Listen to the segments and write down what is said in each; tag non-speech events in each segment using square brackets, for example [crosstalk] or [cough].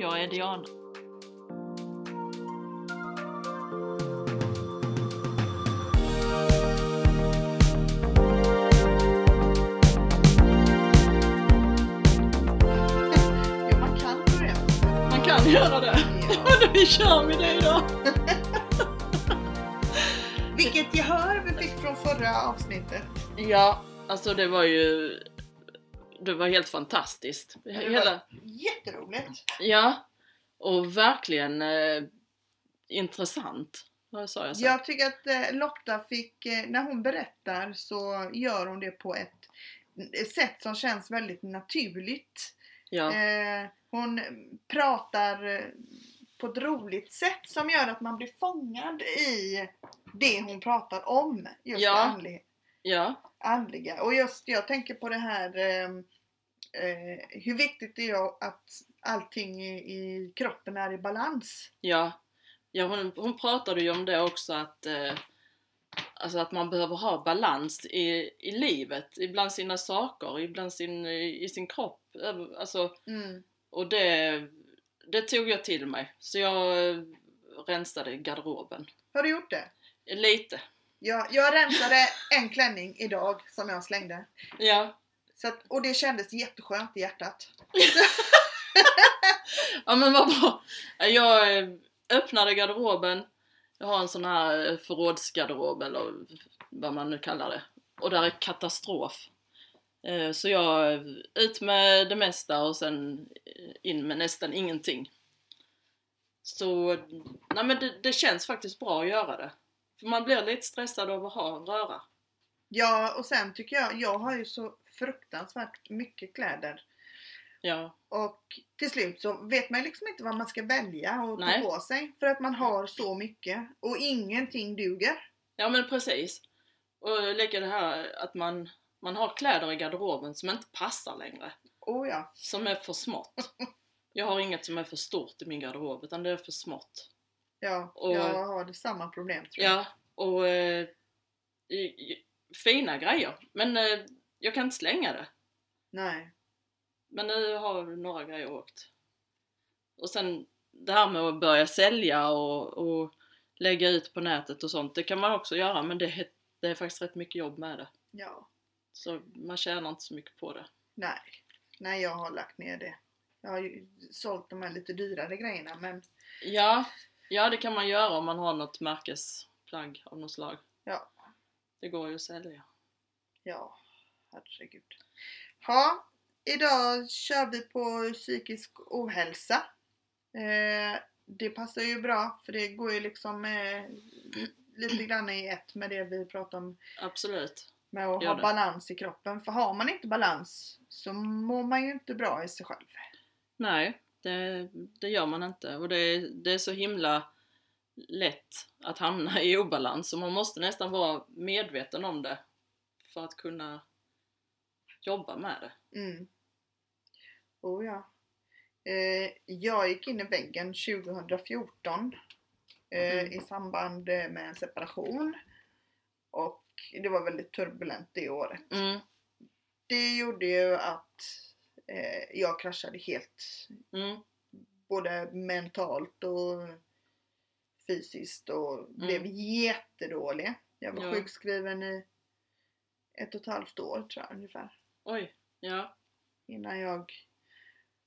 jag är Diana. Jo, man kan börja. Man kan göra det. Ja. [laughs] Då kör vi det idag. Vilket gehör vi fick från förra avsnittet. Ja, alltså det var ju... Det var helt fantastiskt. Det Hela, var jätteroligt. ja, och verkligen eh, intressant. Vad sa jag så? Jag tycker att eh, Lotta fick, eh, när hon berättar så gör hon det på ett ett sätt som känns väldigt naturligt. Ja, Eh, hon pratar eh, på ett roligt sätt som gör att man blir fångad i det hon pratar om. Just Ja. det andliga, ja, andliga. Och just jag tänker på det här eh, hur viktigt det är att allting i, i kroppen är i balans. ja. ja hon, hon pratade ju om det också att eh, Alltså att man behöver ha balans i, i livet, ibland sina saker, ibland sin, i sin kropp. Alltså, Mm. och det, det tog jag till mig. Så jag eh, rensade garderoben. Har du gjort det? Lite. Jag, jag rensade en klänning idag som jag slängde. Ja. Så att, och det kändes jätteskönt i hjärtat. [laughs] Ja men vad bra. Jag eh, öppnade garderoben. Jag har en sån här eh, förrådsgarderob eller vad man nu kallar det. Och där är katastrof. Eh, så jag ut med det mesta och sen in med nästan ingenting. Så nej men det, det känns faktiskt bra att göra det. För man blir lite stressad av att ha en röra. Ja, och sen tycker jag, jag har ju så fruktansvärt mycket kläder. Ja, Och till slut så vet man liksom inte vad man ska välja och Nej. ta på sig. För att man har så mycket och ingenting duger. ja men precis. Och lika det här att man, man har kläder i garderoben som inte passar längre. Oh ja. Som är för smått. [laughs] Jag har inget som är för stort i min garderob utan det är för smått. Ja, Och- jag har det samma problem tror jag. Ja, och eh, fina grejer. Men eh, jag kan inte slänga det. Nej. Men nu har några grejer åkt. Och sen det här med att börja sälja och, och lägga ut på nätet och sånt. Det kan man också göra men det, är- det är faktiskt rätt mycket jobb med det. Ja. Så man tjänar inte så mycket på det. Nej. Nej, jag har lagt ner det. Jag har ju sålt de här lite dyrare grejerna men Ja, ja det kan man göra om man har något märkesplagg av något slag. Ja. Det går ju att sälja. Ja, herregud. Ja, idag kör vi på psykisk ohälsa. Eh, det passar ju bra för det går ju liksom eh, lite grann i ett med det vi pratar om Absolut. med att Gör ha det. balans i kroppen. För har man inte balans så mår man ju inte bra i sig själv. Nej, det, det gör man inte. Och det, det är så himla lätt att hamna i obalans. Och man måste nästan vara medveten om det för att kunna jobba med det. Mm. Oh ja. Eh, jag gick in i väggen 2014 eh, Mm. i samband med en separation. Och det var väldigt turbulent det året. Mm, Det gjorde ju att eh, jag kraschade helt. mm, Både mentalt och fysiskt och blev jättedålig. Jag var Mm. Ja. sjukskriven i ett och ett halvt år tror jag ungefär. oj, ja, innan jag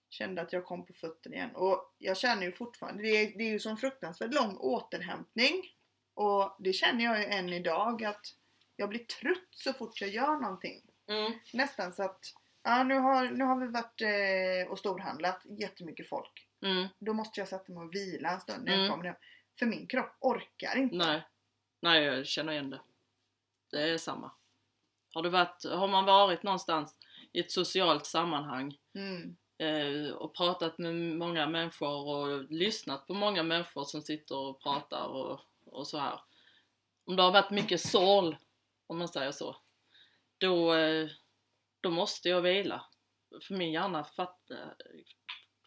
kände att jag kom på fötter igen. Och jag känner ju fortfarande, det är, det är ju som fruktansvärt lång återhämtning. Och det känner jag ju än idag att jag blir trött så fort jag gör någonting. mm, Nästan så att, ja nu har, nu har vi varit eh, och storhandlat jättemycket folk. mm, Då måste jag sätta mig och vila en stund när Mm. jag kommer hem. För min kropp orkar inte. nej, nej jag känner igen det. Det är samma. Har, du varit, har man varit någonstans i ett socialt sammanhang Mm. eh, och pratat med många människor och lyssnat på många människor som sitter och pratar och, och så här. Om det har varit mycket sorl, om man säger så, då, eh, då måste jag vila. För min hjärna fatt, eh,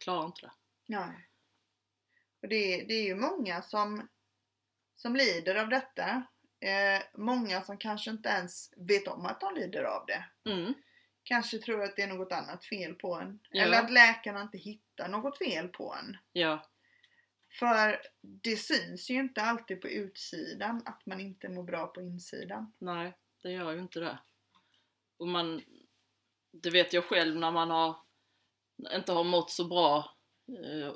klarar inte det. Nej. Och det, det är ju många som, som lider av detta. Eh, många som kanske inte ens vet om att de lider av det. Mm, kanske tror att det är något annat fel på en. Ja. Eller att läkarna inte hittar något fel på en. Ja, För det syns ju inte alltid på utsidan att man inte mår bra på insidan. nej, det gör ju inte det. Och man, det vet jag själv när man har inte har mått så bra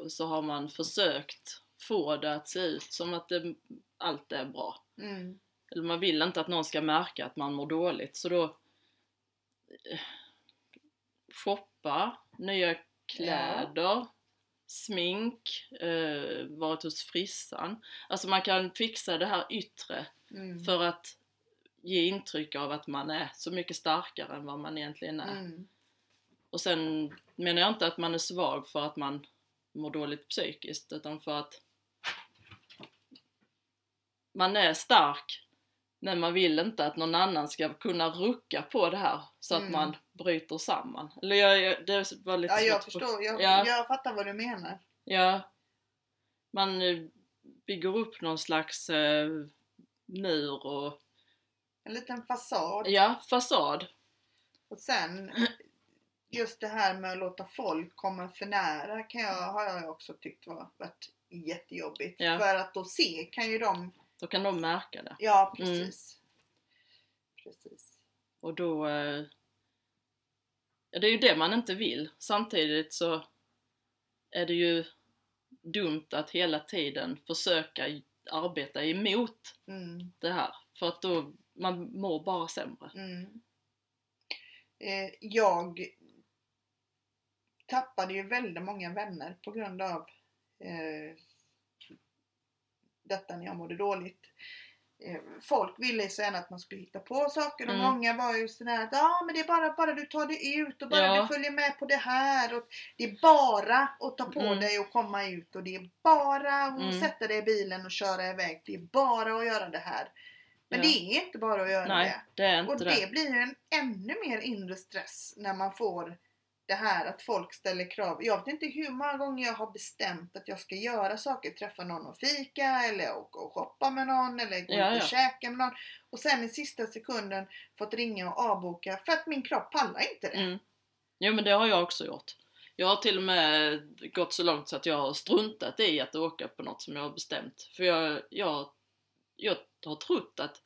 så har man försökt få det att se ut som att det, allt är bra. Mm. Eller man vill inte att någon ska märka att man mår dåligt så då eh, shoppa, nya kläder, smink, eh, varit hos frissan. Alltså man kan fixa det här yttre Mm. för att ge intryck av att man är så mycket starkare än vad man egentligen är. Mm. Och sen menar jag inte att man är svag för att man mår dåligt psykiskt utan för att man är stark men man vill inte att någon annan ska kunna rucka på det här så att Mm. man bryter samman. Eller jag, jag, det var lite Ja, jag förstår. Jag, Ja. jag fattar vad du menar. Ja. Man eh, bygger upp någon slags eh, mur och En liten fasad. ja, fasad. Och sen just det här med att låta folk komma för nära kan jag, har jag också tyckt var, varit jättejobbigt. Ja. För att då se kan ju de, Då kan de märka det. ja precis. Precis. Och då... Eh, ja, det är ju det man inte vill. Samtidigt så är det ju dumt att hela tiden försöka arbeta emot Mm, det här. För att då, man mår bara sämre. mm. Eh, jag tappade ju väldigt många vänner på grund av eh, detta när jag mådde dåligt. Eh, Folk ville så gärna att man skulle hitta på saker och Mm. många var ju sådär att ja men det är bara, bara du tar dig ut och bara Ja. du följer med på det här och det är bara att ta på Mm. dig och komma ut och det är bara att Mm. sätta dig i bilen och köra iväg. Det är bara att göra det här. Men Ja. det är inte bara att göra det. Nej, det inte Och det. det blir ju en ännu mer inre stress när man får det här att folk ställer krav. Jag vet inte hur många gånger jag har bestämt att jag ska göra saker, träffa någon och fika eller åka och shoppa med någon eller gå Ja, ut och ja. käka med någon. Och sen i sista sekunden fått ringa och avboka för att min kropp pallar inte det. Mm. Jo men det har jag också gjort. Jag har till och med gått så långt så att jag har struntat i att åka på något som jag har bestämt. För jag, jag, jag har trott att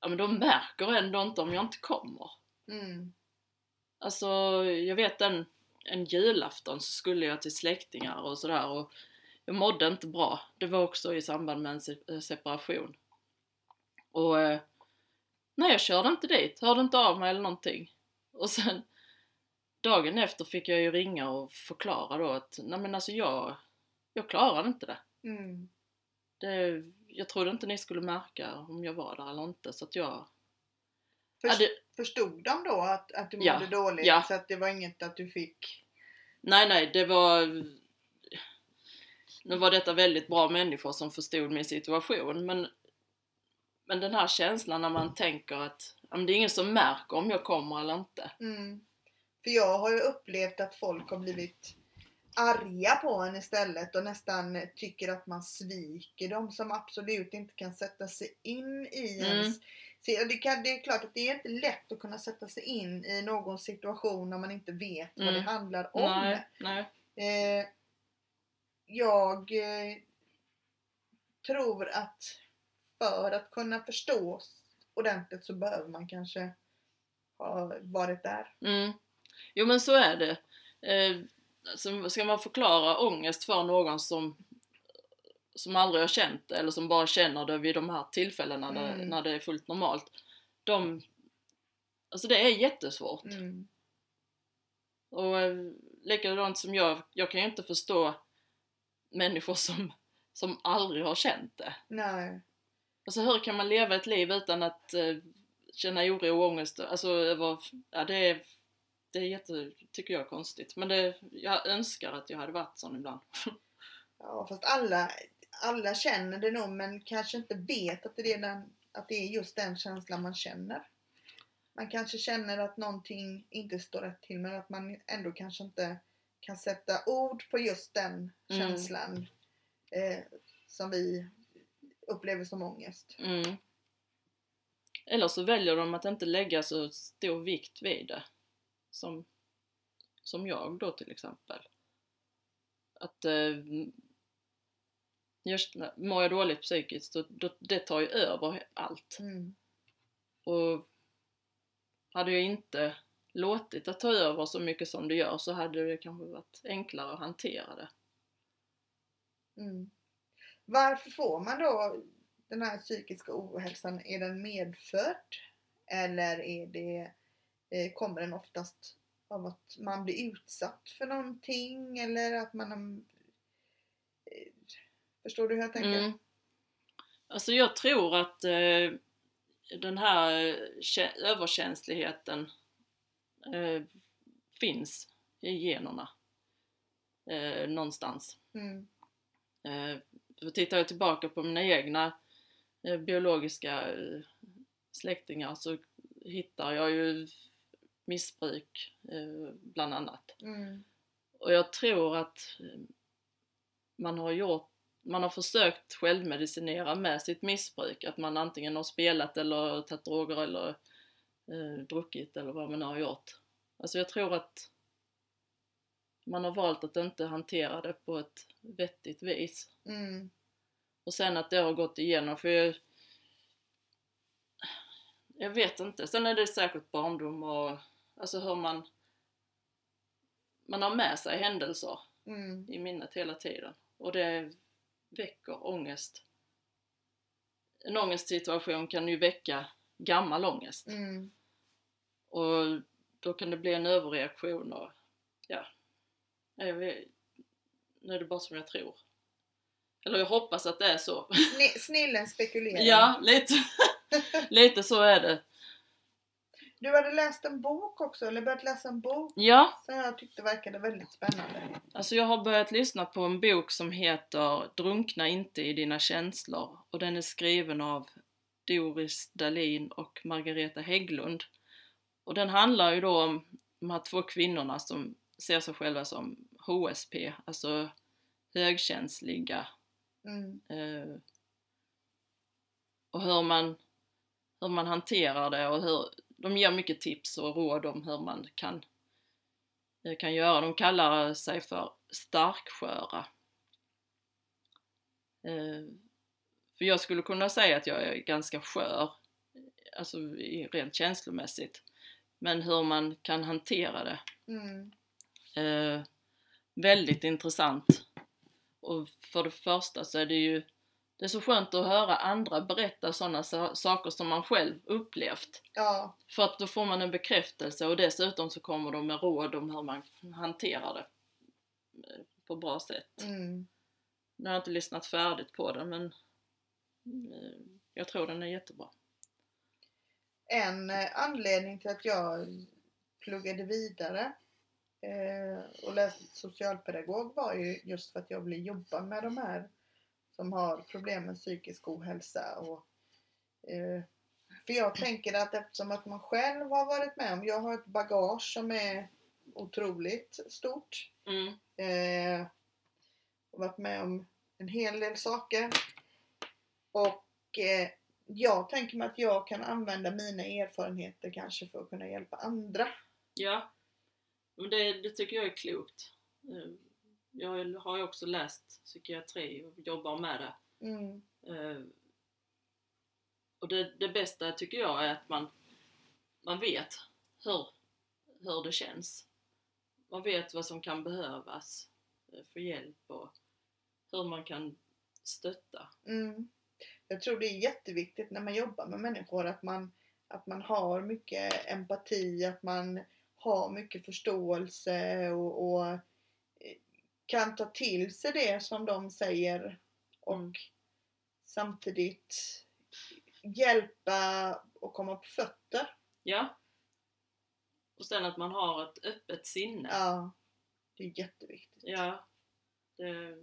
ja, men de märker ändå inte om jag inte kommer. Mm. Alltså jag vet en, en julafton så skulle jag till släktingar och sådär och jag mådde inte bra. Det var också i samband med en eh, separation. Och eh, nej jag körde inte dit, hörde inte av mig eller någonting. Och sen dagen efter fick jag ju ringa och förklara då att nej men alltså jag, jag klarade inte det. Mm. det. Jag trodde inte ni skulle märka om jag var där eller inte så att jag... Först, Ja, det, Förstod de då att, att du mådde Ja, dåligt ja. så att det var inget att du fick? nej nej, det var... Nu var detta väldigt bra människor som förstod min situation men men den här känslan när man tänker att det är ingen som märker om jag kommer eller inte. Mm. För jag har ju upplevt att folk har blivit arga på en istället och nästan tycker att man sviker dem som absolut inte kan sätta sig in i Mm. Se, det, kan, det är klart att det är inte lätt att kunna sätta sig in i någon situation när man inte vet vad det Mm. handlar om. Nej, nej. Eh, jag eh, tror att för att kunna förstå ordentligt så behöver man kanske ha varit där. Mm. Jo men så är det. Eh, så ska man förklara ångest för någon som, som aldrig har känt eller som bara känner det vid de här tillfällena när, Mm. när det är fullt normalt. De, alltså det är jättesvårt. Mm. Och eh, likadant som jag, jag kan ju inte förstå människor som, som aldrig har känt det. Nej. Alltså hur kan man leva ett liv utan att eh, känna oro och ångest? Alltså över, ja det är, det är jätte, tycker jag är konstigt. Men det, jag önskar att jag hade varit sån ibland. [laughs] Ja, fast alla, alla känner det nog men kanske inte vet att det, är den, att det är just den känslan man känner. Man kanske känner att någonting inte står rätt till men att man ändå kanske inte kan sätta ord på just den Mm. känslan eh, som vi upplever som ångest. Mm. Eller så väljer de att inte lägga så stor vikt vid det. som, som jag då till exempel. Att eh, just, när- mår jag dåligt psykiskt, då, då, det tar ju över allt. Mm. Och hade jag inte låtit det ta över så mycket som det gör så hade det kanske varit enklare att hantera det. Mm. Varför får man då den här psykiska ohälsan? Är den medfödd? Eller är det, eh, kommer den oftast av att man blir utsatt för någonting? Eller att man... har- eh, Förstår du hur jag tänker? Mm. Alltså jag tror att eh, den här kä- överkänsligheten eh, finns i generna eh, någonstans. Mm. Eh, tittar jag tillbaka på mina egna eh, biologiska eh, släktingar så hittar jag ju missbruk eh, bland annat. Mm. Och jag tror att eh, man har gjort man har försökt självmedicinera med sitt missbruk, att man antingen har spelat eller tagit droger eller eh, druckit eller vad man har gjort. Alltså jag tror att man har valt att inte hantera det på ett vettigt vis. Mm. Och sen att det har gått igenom, för jag, jag vet inte. Sen är det säkert barndom och alltså hur man man har med sig händelser Mm. i minnet hela tiden. Och det väcker ångest. En ångestsituation kan ju väcka gammal ångest. Mm. Och då kan det bli en överreaktion och ja, jag vet, nu är det bara som jag tror. Eller jag hoppas att det är så. Sni- Snillen spekulerar. Ja, lite, [laughs] lite så är det. Du hade läst en bok också, eller börjat läsa en bok Ja, som jag tyckte verkade väldigt spännande. alltså jag har börjat lyssna på en bok som heter Drunkna inte i dina känslor och den är skriven av Doris Dalin och Margareta Hägglund. Och den handlar ju då om de här två kvinnorna som ser sig själva som HSP, alltså högkänsliga Mm. eh, och hur man, hur man hanterar det och hur, de ger mycket tips och råd om hur man kan, eh, kan göra. De kallar sig för starksköra. Eh, för jag skulle kunna säga att jag är ganska skör, alltså rent känslomässigt. Men hur man kan hantera det Mm. Eh, väldigt intressant. Och för det första så är det ju det är så skönt att höra andra berätta sådana sa- saker som man själv upplevt. Ja. För att då får man en bekräftelse och dessutom så kommer de med råd om hur man hanterar det eh, på bra sätt. Mm. Nu har jag inte lyssnat färdigt på den men eh, jag tror den är jättebra. En eh, anledning till att jag pluggade vidare och läste socialpedagog var ju just för att jag ville jobba med de här som har problem med psykisk ohälsa. Och, eh, för jag tänker att eftersom att man själv har varit med om, jag har ett bagage som är otroligt stort. Mm. Eh, och varit med om en hel del saker. Och eh, jag tänker mig att jag kan använda mina erfarenheter kanske för att kunna hjälpa andra. Ja, men det, det tycker jag är klokt. Jag har ju också läst psykiatri och jobbar med det. Mm, Eh, Och det, det bästa tycker jag är att man, man vet hur, hur det känns. Man vet vad som kan behövas eh, för hjälp och hur man kan stötta. mm. Jag tror det är jätteviktigt när man jobbar med människor att man, att man har mycket empati, att man har mycket förståelse och, och kan ta till sig det som de säger och Mm. samtidigt hjälpa och komma på fötter. Ja. Och sen att man har ett öppet sinne. Ja, det är jätteviktigt. Ja. Det,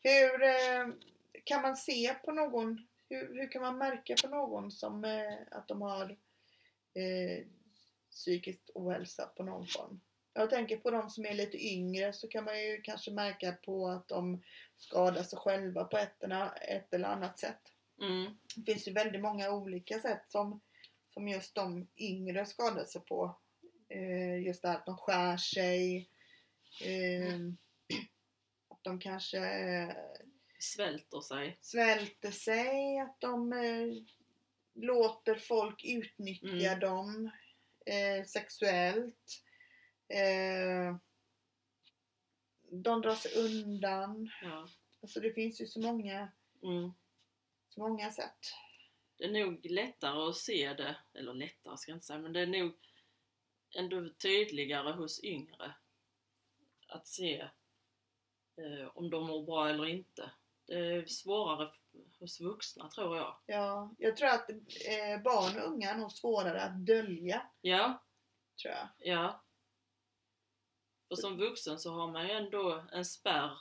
Hur eh, kan man se på någon, hur, hur kan man märka på någon som eh, att de har eh, psykisk ohälsa på någon form? Jag tänker på de som är lite yngre så kan man ju kanske märka på att de skadar sig själva på ett eller, ett eller annat sätt. mm, Det finns ju väldigt många olika sätt som, som just de yngre skadar sig på. Eh, just det här att de skär sig. Eh, att de kanske eh, Svälter sig. svälter sig, att de eh, låter folk utnyttja Mm. dem eh, sexuellt. Eh, de drar sig undan. Ja. Alltså det finns ju så många, Mm. så många sätt. Det är nog lättare att se det, eller lättare ska jag inte säga, men det är nog ändå tydligare hos yngre att se eh, om de mår bra eller inte. Det är svårare hos vuxna tror jag. Ja, jag tror att eh, barn och unga är nog svårare att dölja. Ja, Tror jag. ja. Och som vuxen så har man ju ändå en spärr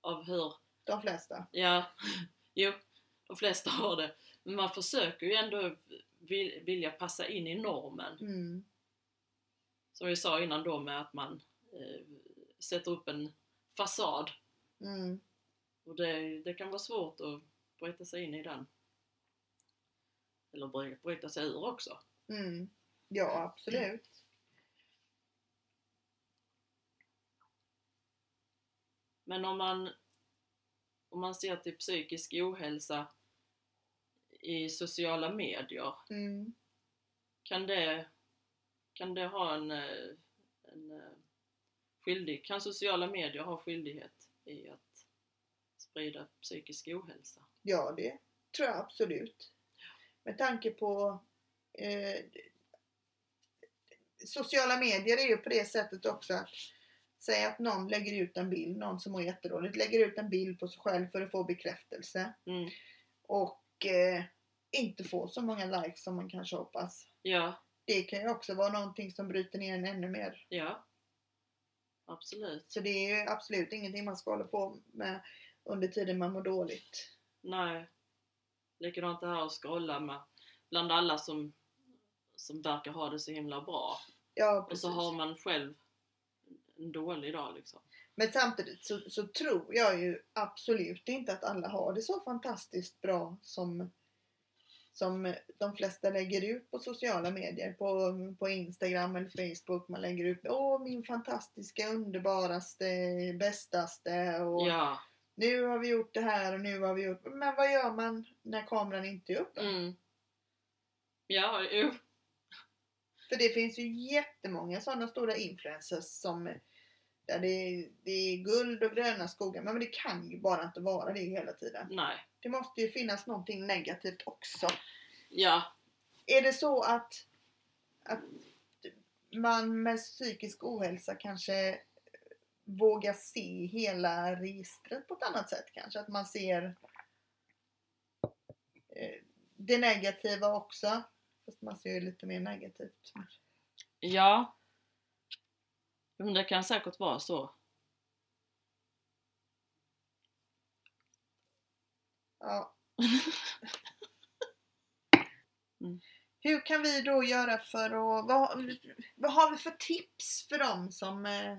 av hur, De flesta. ja, [laughs] jo, de flesta har det. Men man försöker ju ändå vil- vilja passa in i normen. Mm. Som vi sa innan då med att man eh, sätter upp en fasad. Mm. Och det, det kan vara svårt att bryta sig in i den. Eller bry- bryta sig ur också. Mm. Ja, absolut. Men om man, om man ser till psykisk ohälsa i sociala medier, Mm. kan det, kan det ha en, en skyldig, kan sociala medier ha skyldighet i att sprida psykisk ohälsa? Ja, det tror jag absolut. Med tanke på eh, sociala medier är ju på det sättet också att säga att någon lägger ut en bild, någon som mår jättedåligt, lägger ut en bild på sig själv för att få bekräftelse Mm. och eh, inte få så många likes som man kanske hoppas. Ja, Det kan ju också vara någonting som bryter ner en ännu mer. ja. Absolut. Så det är ju absolut ingenting man ska hålla på med under tiden man mår dåligt. Nej. Likadant det här att scrolla med bland alla som, som verkar ha det så himla bra. Ja, Och precis. så har man själv en dålig dag liksom. Men samtidigt så, så tror jag ju absolut inte att alla har det så fantastiskt bra som, som de flesta lägger ut på sociala medier. På, på Instagram eller Facebook. Man lägger ut Åh min fantastiska, underbaraste, bästaste och Ja. nu har vi gjort det här och nu har vi gjort... Men vad gör man när kameran inte är uppe? Mm. Ja, jo. För det finns ju jättemånga sådana stora influencers som där det, är- det är guld och gröna skogar. Men det kan ju bara inte vara det hela tiden. Nej. Det måste ju finnas någonting negativt också. Ja. Är det så att, att man med psykisk ohälsa kanske vågar se hela registret på ett annat sätt kanske? Att man ser eh, det negativa också. Fast man ser ju lite mer negativt. Ja. Men det kan säkert vara så. Ja. [laughs] Mm. Hur kan vi då göra för att... Vad, vad har vi för tips för dem som eh,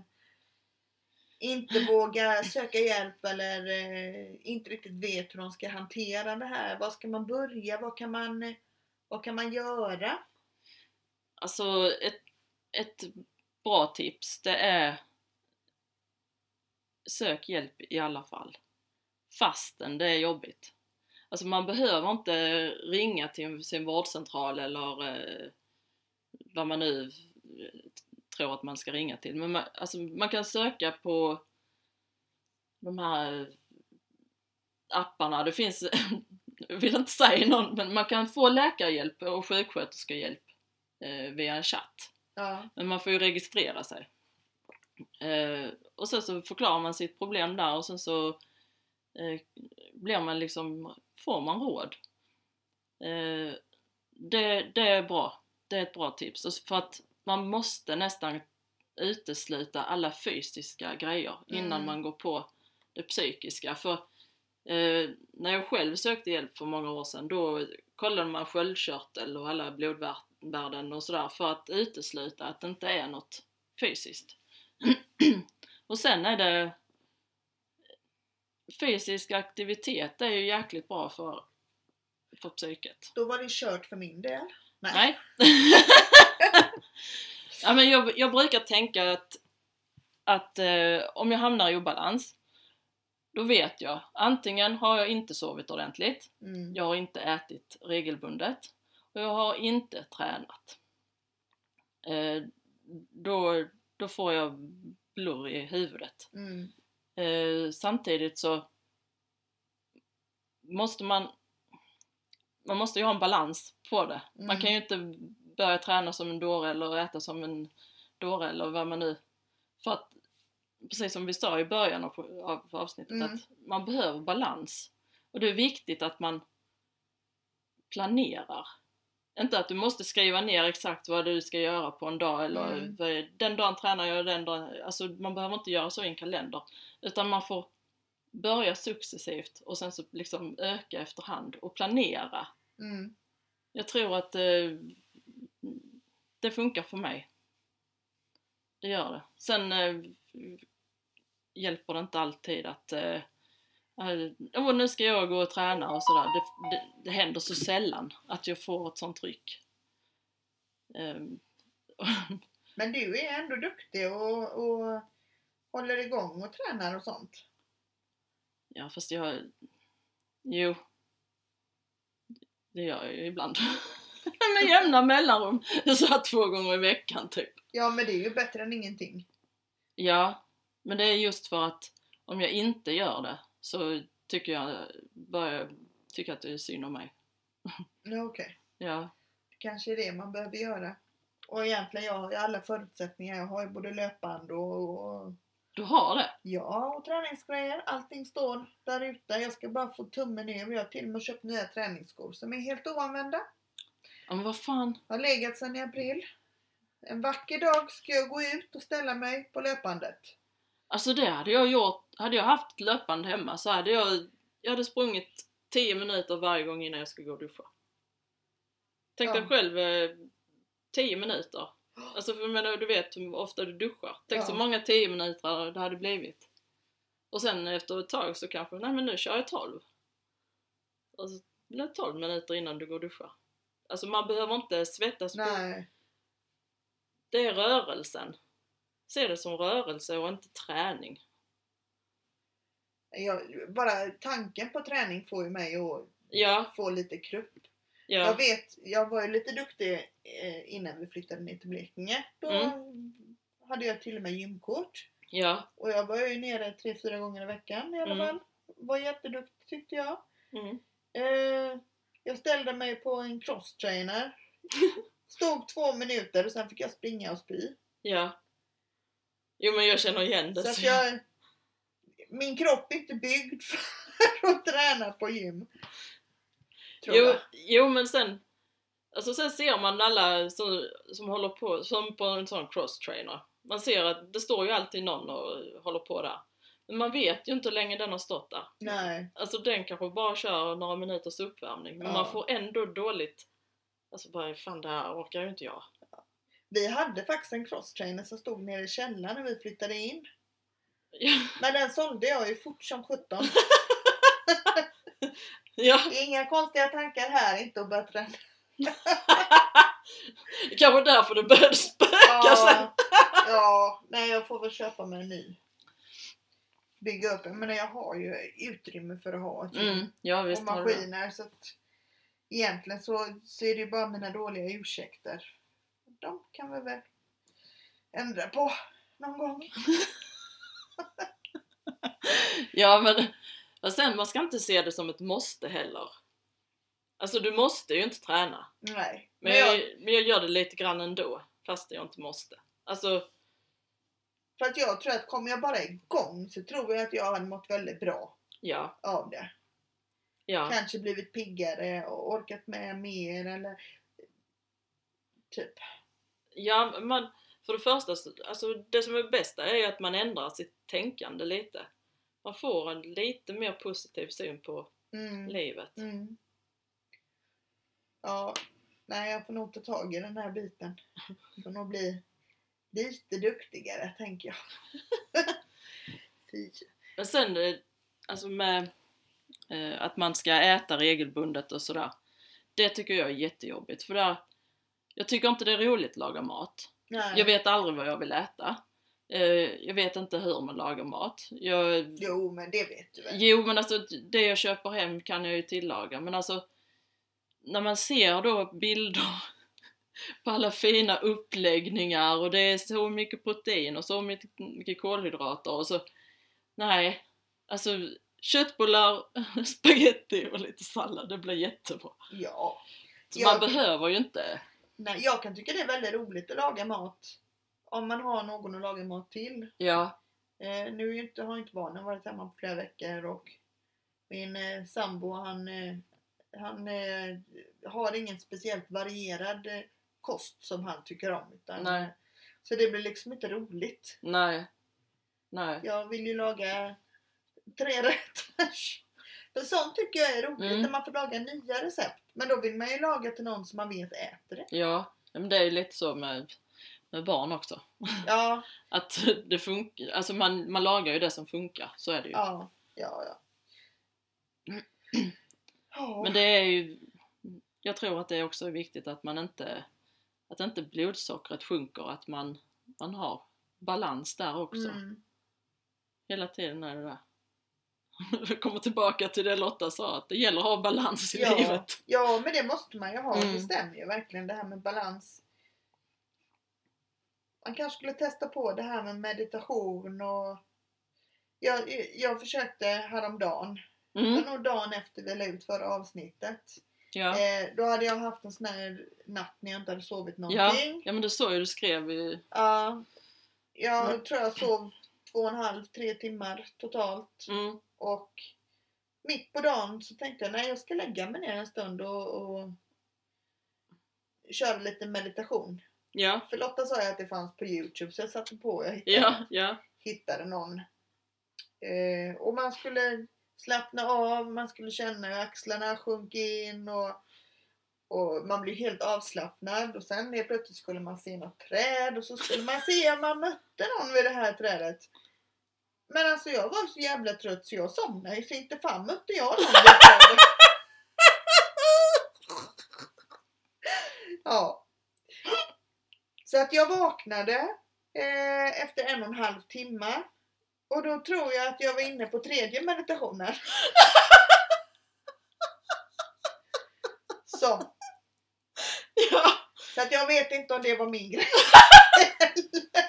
inte [laughs] vågar söka hjälp eller eh, inte riktigt vet hur de ska hantera det här? Var ska man börja? Vad kan man, vad kan man göra? Alltså ett, ett bra tips det är sök hjälp i alla fall. Fastän det är jobbigt. Alltså man behöver inte ringa till sin vårdcentral eller eh, vad man nu eh, tror att man ska ringa till. Men man, alltså man kan söka på de här apparna. Det finns, [laughs] [laughs] vill inte säga någon, men man kan få läkarhjälp och sjuksköterskehjälp eh, via en chatt. Ja. Men man får ju registrera sig. Eh, och sen så förklarar man sitt problem där och sen så eh, blir man liksom, får man råd. Eh, det, det är bra. Det är ett bra tips. För att man måste nästan utesluta alla fysiska grejer innan Mm. man går på det psykiska. För eh, när jag själv sökte hjälp för många år sedan då kollade man sköldkörtel och alla blodvärden och sådär för att utesluta att det inte är något fysiskt. [clears throat] och sen är det fysisk aktivitet är ju jäkligt bra för, för psyket. Då var det kört för min del. Nej. Nej. [laughs] ja, men jag, jag brukar tänka att, att eh, om jag hamnar i obalans, då vet jag antingen har jag inte sovit ordentligt, Mm. jag har inte ätit regelbundet och jag har inte tränat. Eh, då, då får jag blurr i huvudet. Mm. Eh, samtidigt så måste man man måste ju ha en balans på det. Man Mm. kan ju inte börja träna som en dåre eller äta som en dåre eller vad man nu... För att, precis som vi sa i början av, av avsnittet, Mm. att man behöver balans. Och det är viktigt att man planerar. Inte att du måste skriva ner exakt vad du ska göra på en dag eller Mm. den dagen tränar jag, den dagen... Alltså man behöver inte göra så i en kalender. Utan man får börja successivt och sen så liksom öka efterhand och planera. Mm. Jag tror att eh, det funkar för mig. Det gör det. Sen eh, hjälper det inte alltid att eh, oh, nu ska jag gå och träna och sådär. Det, det, det händer så sällan att jag får ett sånt tryck. Ehm, [laughs] Men du är ändå duktig och, och håller igång och tränar och sånt. ja fast jag... Jo. Det gör jag ju ibland. [laughs] Med jämna mellanrum. Så här två gånger i veckan typ. Ja men det är ju bättre än ingenting. Ja, men det är just för att om jag inte gör det så tycker jag, börjar tycka att det är synd om mig. [laughs] Ja okej. Ja, Det kanske är det man behöver göra. Och egentligen jag har alla förutsättningar. Jag har ju både löpband och, du har det? ja, och träningsgrejer. Allting står där ute. Jag ska bara få tummen ner. Jag har till och med köpt nya träningsskor som är helt oanvända. Ja men vad fan. Jag har legat sedan i april. En vacker dag ska jag gå ut och ställa mig på löpbandet. Alltså det hade jag gjort, hade jag haft löpband hemma så hade jag, jag hade sprungit 10 minuter varje gång innan jag ska gå och duscha. Tänk dig Ja. själv eh, 10 minuter. Alltså för menar, du vet hur ofta du duschar. Tänk Ja. så många 10 minuter det hade blivit. Och sen efter ett tag så kanske, nej men nu kör jag 12. Och så blir det 12 minuter innan du går och duschar. Alltså man behöver inte svettas på. Nej. Det är rörelsen. Se det som rörelse och inte träning. Jag, bara tanken på träning får ju mig att Ja, få lite krupp. ja. Jag vet, jag var ju lite duktig eh, innan vi flyttade ner till Blekinge. Då Mm. hade jag till och med gymkort. Ja. Och jag var ju nere tre, fyra gånger i veckan i alla Mm. fall. Var jätteduktig tyckte jag. Mm. Eh, jag ställde mig på en crosstrainer. [laughs] Stod två minuter och sen fick jag springa och spy. Ja. Jo men jag känner igen det. Så att så jag, min kropp är inte byggd för [laughs] att träna på gym. Tror Jo, jag. jo men sen Alltså sen ser man alla som, som håller på, som på en sån cross-trainer. Man ser att det står ju alltid någon och håller på där. Men man vet ju inte hur länge den har stått där. Nej. Alltså den kanske bara kör några minuters uppvärmning. Men Ja. man får ändå dåligt Alltså bara fan det här orkar ju inte jag. Vi hade faktiskt en crosstrainer som stod nere i källaren när vi flyttade in. Ja, Men den sålde jag ju fort som sjutton. [laughs] ja. Inga konstiga tankar här, inte att börja träna. [laughs] kanske därför det började spöka sen. Ja, [laughs] ja, nej jag får väl köpa mig en ny. Bygga upp en, men jag har ju utrymme för att ha ett Mm, ja och visst du det. maskiner så att egentligen så, så är det ju bara mina dåliga ursäkter. De kan vi väl ändra på någon gång. [laughs] Ja men och sen man ska inte se det som ett måste heller. Alltså du måste ju inte träna. Nej. Men, Men jag, men jag gör det lite grann ändå. Fast jag inte måste. Alltså, för att jag tror att kommer jag bara igång så tror jag att jag har mått väldigt bra ja. av det. Ja. Kanske blivit piggare och orkat med mer eller typ. Ja, man, för det första, så- alltså det som är bästa är ju att man ändrar sitt tänkande lite. Man får en lite mer positiv syn på Mm. livet. Mm. Ja, nej jag får nog ta tag i den här biten. Får nog bli lite duktigare tänker jag. [laughs] Fy. Men sen, eh, alltså med eh, att man ska äta regelbundet och sådär. Det tycker jag är jättejobbigt för där, jag tycker inte det är roligt att laga mat. Nej. Jag vet aldrig vad jag vill äta. Eh, jag vet inte hur man lagar mat. Jag, Jo, men det vet du väl? jo men alltså det jag köper hem kan jag ju tillaga men alltså när man ser då bilder [laughs] på alla fina uppläggningar och det är så mycket protein och så mycket, mycket kolhydrater och så nej, alltså köttbullar, [laughs] spaghetti och lite sallad, det blir jättebra. Ja. Så Jag- man behöver ju inte, Nej, jag kan tycka det är väldigt roligt att laga mat. Om man har någon att laga mat till. ja, Eh, nu inte, har inte barnen varit hemma på flera veckor och min eh, sambo han, eh, han eh, har ingen speciellt varierad eh, kost som han tycker om. Utan, Nej. Så det blir liksom inte roligt. nej, nej, Jag vill ju laga tre [laughs] rätters. För sånt tycker jag är roligt Mm. när man får laga nya recept. Men då vill man ju laga till någon som man vet äter det. ja, men det är ju lite så med, med barn också. Ja, [laughs] Att det funkar, alltså man, man lagar ju det som funkar, så är det ju. ja, ja, ja. [clears throat] Men det är ju, jag tror att det också är viktigt att man inte, att inte blodsockret sjunker, att man, man har balans där också. Mm. Hela tiden är det där. [laughs] Jag kommer tillbaka till det Lotta sa, att det gäller att ha balans i Ja, livet. ja, men det måste man ju ha. Det Mm. stämmer ju verkligen det här med balans. Man kanske skulle testa på det här med meditation och jag, jag försökte häromdagen, det Mm, var nog dagen efter vi la ut förra avsnittet. ja. Eh, då hade jag haft en sån här natt när jag inte hade sovit Ja, någonting. ja, men det såg ju du skrev i... Ja, jag Mm. tror jag sov två och en halv, tre timmar totalt. Mm, Och mitt på dagen så tänkte jag nej jag ska lägga mig ner en stund och, och köra lite meditation. ja, För Lotta sa ju att det fanns på Youtube så jag satte på och jag hittade, ja, ja, hittade någon. Eh, och man skulle slappna av, man skulle känna hur axlarna sjunker in och, och man blir helt avslappnad och sen helt plötsligt skulle man se något träd och så skulle man se om man mötte någon vid det här trädet. Men alltså jag var så jävla trött så jag somnade ju, så inte fan mötte jag någon. Ja. Så att jag vaknade eh, efter en och en halv timme. Och då tror jag att jag var inne på tredje meditationen. Så, ja. så att jag vet inte om det var min grej. [laughs]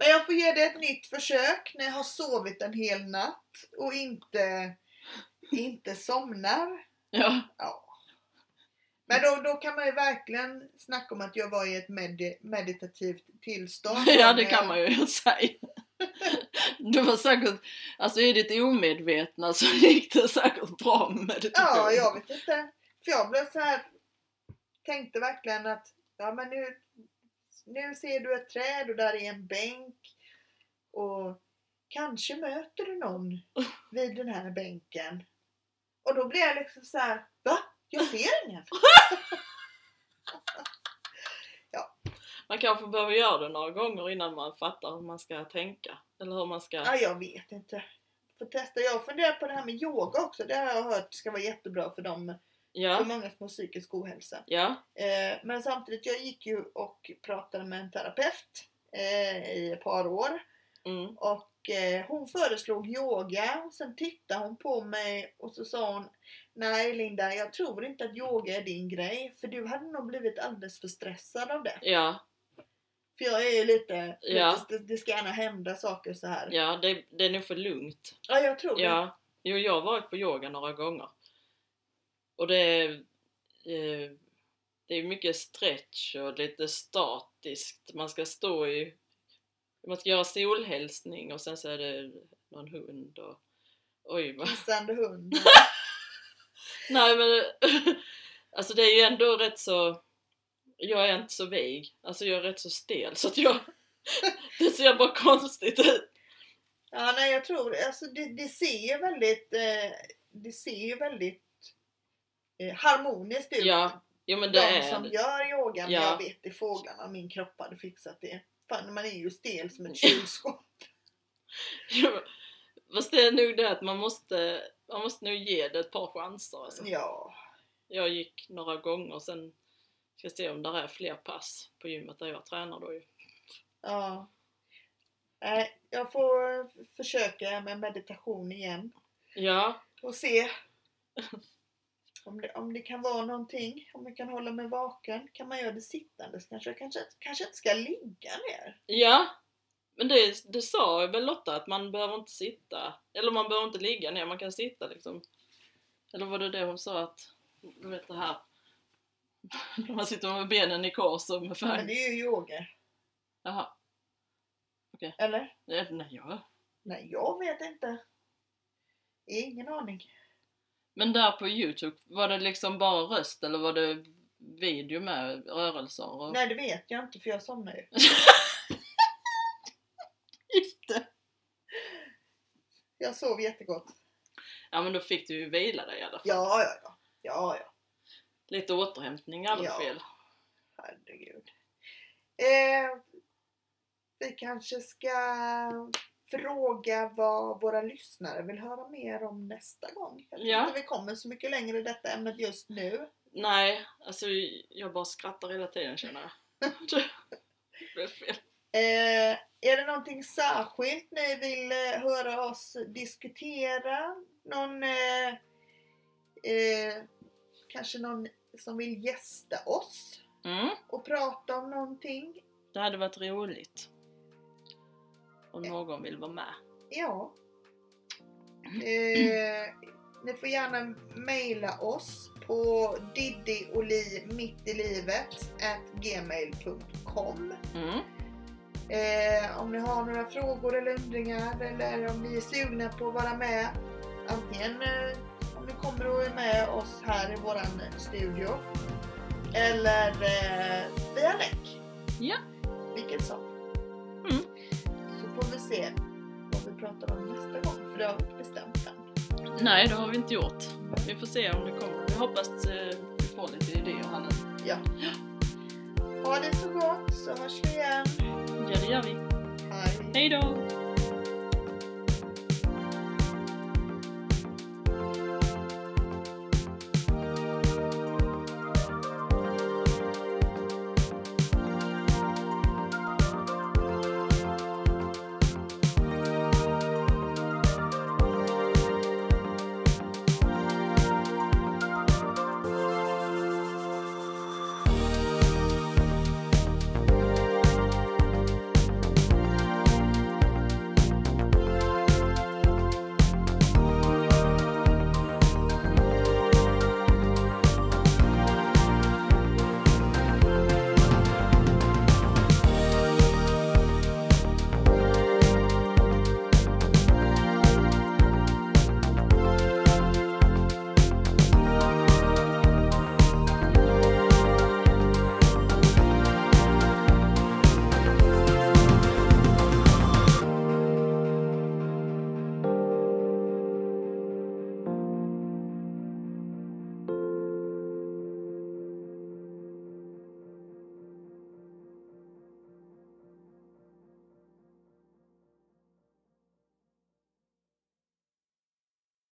Men jag får ge det ett nytt försök när jag har sovit en hel natt och inte, inte somnar. ja. Ja. Men då, då kan man ju verkligen snacka om att jag var i ett med, meditativt tillstånd. [laughs] Ja, det kan jag- man ju [laughs] säga. Du var säkert, alltså i ditt omedvetna så gick det säkert bra med meditation. Ja, jag vet inte. För jag blev så här tänkte verkligen att ja, men nu, nu ser du ett träd och där är en bänk. Och kanske möter du någon [laughs] vid den här bänken. Och då blev jag liksom så här, va? Jag ser ingen. [laughs] Man kanske behöver göra det några gånger innan man fattar hur man ska tänka. Eller hur man ska... Ja, jag vet inte. Får testa. Jag funderar på det här med yoga också. Det har jag hört ska vara jättebra för dem, för Ja, många som har psykisk ohälsa. ja, Eh, men samtidigt, jag gick ju och pratade med en terapeut eh, i ett par år. mm, Och eh, hon föreslog yoga och sen tittade hon på mig och så sa hon Nej Linda, jag tror inte att yoga är din grej för du hade nog blivit alldeles för stressad av det. ja, För jag är ju lite, Ja. lite det, det ska gärna hända saker så här. ja, det, det är nog för lugnt. Ja, jag tror det. Ja, jo, jag har varit på yoga några gånger. Och det är, eh, det är mycket stretch och lite statiskt. Man ska stå i, man ska göra solhälsning och sen så är det någon hund och oj vad Kissande hund. [laughs] Nej men [laughs] alltså det är ju ändå rätt så jag är inte så vig, alltså jag är rätt så stel så att jag [laughs] det ser bara konstigt ut. Ja, nej jag tror alltså det, det ser ju väldigt, eh, det ser ju väldigt eh, harmoniskt ut. Ja, jo men det De är som det. gör yoga, men Ja. jag vet i fåglarna, min kropp hade fixat det. Fan, man är ju stel som ett kylskåp. [laughs] Fast det är nog det att man måste, man måste nog ge det ett par chanser alltså. Ja. Jag gick några gånger sen Ska se om där är fler pass på gymmet där jag tränar då ju. Ja. Nej, jag får försöka med meditation igen Ja, och se [laughs] om det, om det kan vara någonting, om jag kan hålla mig vaken. Kan man göra det sittandes kanske? Jag kanske, kanske inte ska ligga ner. ja. Men det, det sa väl Lotta att man behöver inte sitta, eller man behöver inte ligga ner, man kan sitta liksom. Eller var det det hon sa att, du vet det här, [laughs] när man sitter med benen i kors och med Men färg. det är ju yoga. Jaha. Eller? Nej, nej, ja. Nej, jag vet inte. Ingen aning. Men där på Youtube, var det liksom bara röst eller var det video med rörelser? Och... Nej, det vet jag inte för jag somnar ju. [laughs] Just det. Jag sov jättegott. Ja men då fick du ju vila dig i alla fall. Ja, ja, ja. Ja, ja. Lite återhämtning är aldrig Ja. fel. Herregud. Eh, vi kanske ska fråga vad våra lyssnare vill höra mer om nästa gång. Jag tror Ja. inte vi kommer så mycket längre i detta ämnet just nu. Nej, alltså jag bara skrattar hela tiden känner jag. [laughs] det fel. Eh, är det någonting särskilt ni vill eh, höra oss diskutera? Någon, eh, eh, kanske någon som vill gästa oss Mm, och prata om någonting? det hade varit roligt. Om någon vill vara med. Ja. Eh, ni får gärna mejla oss på diddyoli gmail.com Mm. eh, Om ni har några frågor eller undringar eller om ni är sugna på att vara med. Antingen eh, om ni kommer och är med oss här i våran studio. Eller eh, via länk. Ja. Vilket som. Se vad vi pratar om nästa gång. För det har vi inte bestämt än. Nej, det har vi inte gjort. Vi får se om det kommer. Vi hoppas eh, vi får lite idéer här nu. Ja. Ha det så gott så hörs vi igen. Ja, det gör vi. Hej. Hej då!